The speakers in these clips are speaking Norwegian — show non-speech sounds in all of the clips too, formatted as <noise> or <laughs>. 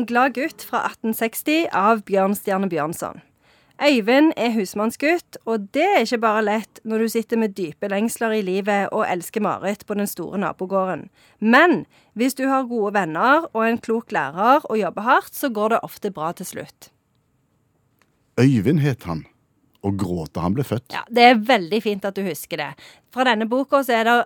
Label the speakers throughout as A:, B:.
A: En glad gutt fra 1860 av Bjørnstjerne Bjørnson. Øyvind er husmannsgutt, og det er ikke bare lett når du sitter med dype lengsler i livet og elsker Marit på den store nabogården. Men hvis du har gode venner og en klok lærer og jobber hardt, så går det ofte bra til slutt.
B: Øyvind het han, og gråt da han ble født.
A: Ja, Det er veldig fint at du husker det. Fra denne boka så er det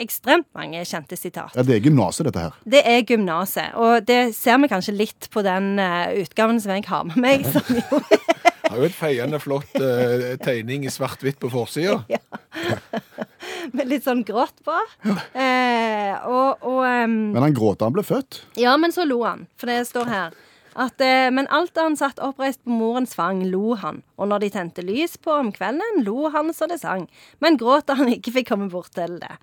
A: ekstremt mange kjente sitat.
B: Ja, Det er gymnaset, dette her.
A: Det er gymnaset, og det ser vi kanskje litt på den uh, utgaven som jeg har med meg. Som jo <laughs>
C: Har jo et feiende flott uh, tegning i svart-hvitt på forsida. <laughs>
A: med litt sånn grått på. Eh, og, og um...
B: Men han gråt da han ble født.
A: Ja, men så lo han, for det står her. At, eh, men alt da han satt oppreist på morens fang, lo han. Og når de tente lys på om kvelden, lo han så det sang. Men gråt da han ikke fikk komme bort til det.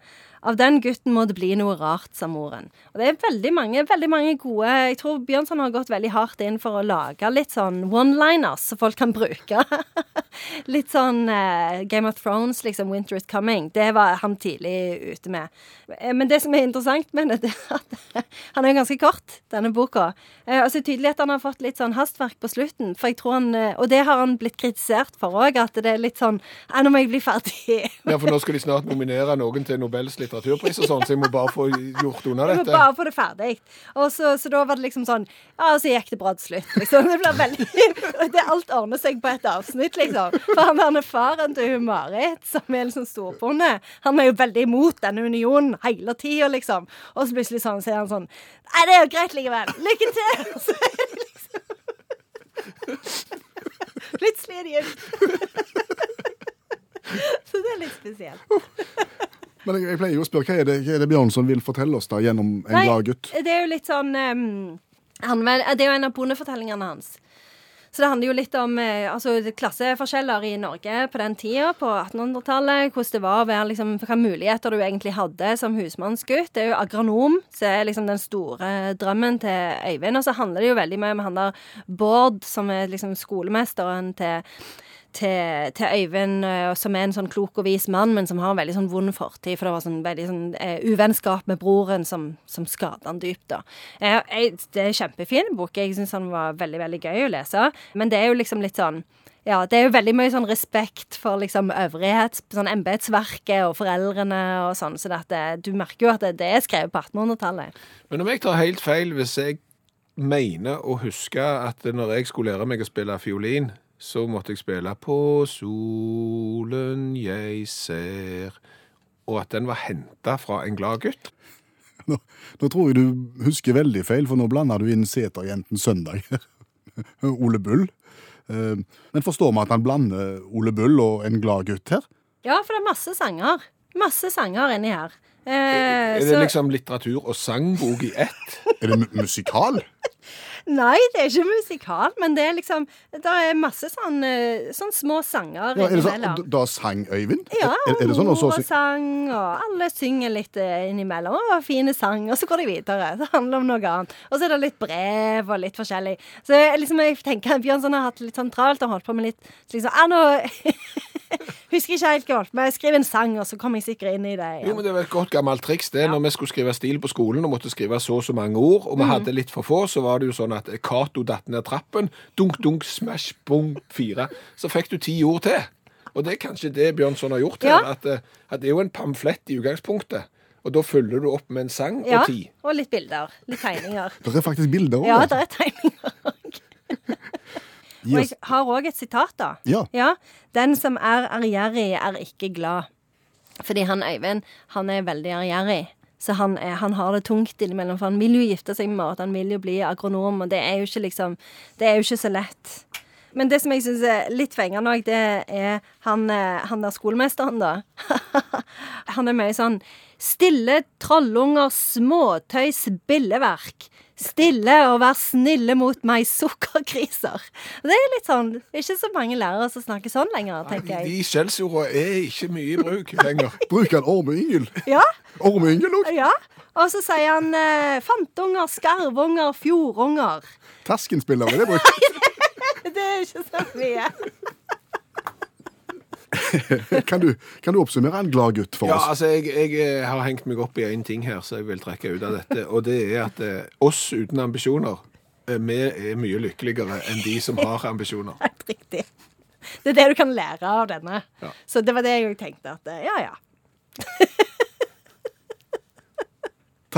A: Av den gutten må det bli noe rart, sa moren. Og det er veldig mange, veldig mange gode Jeg tror Bjørnson har gått veldig hardt inn for å lage litt sånn one-liners som folk kan bruke. <laughs> litt sånn eh, Game of Thrones, liksom. Winter is coming. Det var han tidlig ute med. Eh, Men det som er interessant med det, <laughs> er at han er jo ganske kort, denne boka. Eh, Og så er tydelig at han har fått litt sånn hastverk på slutten. For jeg tror han, eh, Og det har han blitt kritisert for òg, at det er litt sånn «Ja, Nå må jeg bli ferdig.
C: Ja, for nå skal de snart nominere noen til Nobels litteraturpris og sånn, så jeg må bare få gjort unna
A: Jeg må bare få det ferdig. Og så, så da var det liksom sånn Ja, så gikk det bra til slutt, liksom. Det blir veldig <laughs> det Alt ordner seg på et avsnitt, liksom. For han der faren til hun Marit, som er liksom storbonde, han er jo veldig imot denne unionen hele tida, liksom. Og så plutselig sånn, så er han sånn Nei, det er jo greit likevel. Lykke til! <laughs> Så er det liksom <laughs> Plutselig er de ute. Så det er litt spesielt.
B: Men jeg, jeg pleier jo å spørre hva er det, hva er det Bjørnson vil fortelle oss da gjennom En
A: Nei,
B: glad gutt?
A: Det er jo litt sånn um, han, Det er jo en av bondefortellingene hans. Så det handler jo litt om eh, altså, klasseforskjeller i Norge på den tida, på 1800-tallet. Hvordan det var å være liksom, Hvilke muligheter du egentlig hadde som husmannsgutt. Det er jo agronom som er liksom den store drømmen til Øyvind. Og så handler det jo veldig mye om han der Bård, som er liksom skolemesteren til til, til Øyvind, eh, som er en sånn klok og vis mann, men som har en veldig sånn vond fortid. For det var sånn veldig sånn uh, uvennskap med broren som, som skada han dypt, da. Eh, jeg, det er en kjempefin bok. Jeg syns han var veldig, veldig gøy å lese. Men det er jo liksom litt sånn ja, det er jo veldig mye sånn respekt for liksom øvrighet, sånn embetsverket og foreldrene og sånn, så det, du merker jo at det, det er skrevet på 1800-tallet.
C: Men om jeg tar helt feil hvis jeg mener å huske at når jeg skulle lære meg å spille fiolin, så måtte jeg spille på solen jeg ser, og at den var henta fra en glad gutt.
B: Nå, nå tror jeg du husker veldig feil, for nå blander du inn Seterjenten Søndag. <laughs> Ole Bull. Eh, Men forstår vi at han blander Ole Bull og En glad gutt her?
A: Ja, for det er masse sanger. Masse sanger inni her. Eh,
C: Er det
A: så-
C: liksom litteratur og sangbok i ett?
B: Er det mu musikal?
A: Nei, det er ikke musikal, men det er liksom Det er masse sånn, eh, sånn små sanger
B: Ja, er det sånn,
A: innimellom.
B: da sang Øyvind?
A: Ja,
B: er, er det sånn? Og så,
A: mor sang, og alle synger litt eh, innimellom. Og fine sang, og så går de videre. <laughs> Det handler om noe annet. Og så er det litt brev og litt forskjellig. Så jeg, liksom, jeg tenker Bjørnson har hatt litt sånn travelt og holdt på med litt liksom, er nå <laughs> Husker ikke helt hva jeg holdt med. Skriv en sang, og så kommer jeg sikkert inn i det.
C: Jo, men Det var et godt gammelt triks det. Når vi skulle skrive stil på skolen og måtte skrive så og så mange ord, og vi
A: Mhm.
C: hadde litt for få, så var det jo sånn at Cato datt ned trappen. Dunk, dunk, smash, bong, fire. Så fikk du ti ord til. Og det er kanskje det Bjørnson har gjort her.
A: Ja.
C: At, eh, at det er jo en pamflett i utgangspunktet. Og da fyller du opp med en sang
A: Ja,
C: og ti.
A: og litt bilder. Litt tegninger. <laughs>
B: det er faktisk bilder
A: Ja, det er tegninger òg. Og jeg har òg et sitat, da.
B: Ja.
A: Den som er ærgjerrig, er ikke glad. Fordi han Øyvind, han er veldig ærgjerrig. Så han, er, han har det tungt innimellom, for han vil jo gifte seg med Marit, han vil jo bli agronom, og det er jo ikke liksom Det er jo ikke så lett. Men det som jeg syns er litt fengende òg, det er han, eh, han der skolemesteren, da. <laughs> han er mye sånn Stille trollunger, småtøys, billeverk. Stille og vær snille mot meg, sukkergriser. Det er litt sånn ikke så mange lærere som snakker sånn lenger, tenker jeg.
C: De skjellsordene er ikke mye i bruk lenger.
B: Bruker han ormeyngel?
A: Ja,
B: Ormeyngel òg?
A: ja. Og så sier han eh, fantunger, skarvunger, fjordunger.
B: Terskenspiller, er det brukt? <laughs>
A: Det er ikke så mye. <laughs>
B: Kan du, kan du oppsummere en glad gutt for
C: Ja,
B: oss?
C: altså, jeg, jeg eh, har hengt meg opp i én ting her, så jeg vil trekke ut av dette. Og det er at eh, oss uten ambisjoner, eh, vi er mye lykkeligere enn de som har ambisjoner. <laughs>
A: Helt riktig. Det er det du kan lære av denne.
C: Ja.
A: Så det var det jeg tenkte. at eh, ja, ja.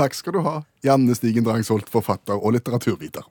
B: Takk skal du ha, Janne Stigen Drangsholt, forfatter og litteraturviter.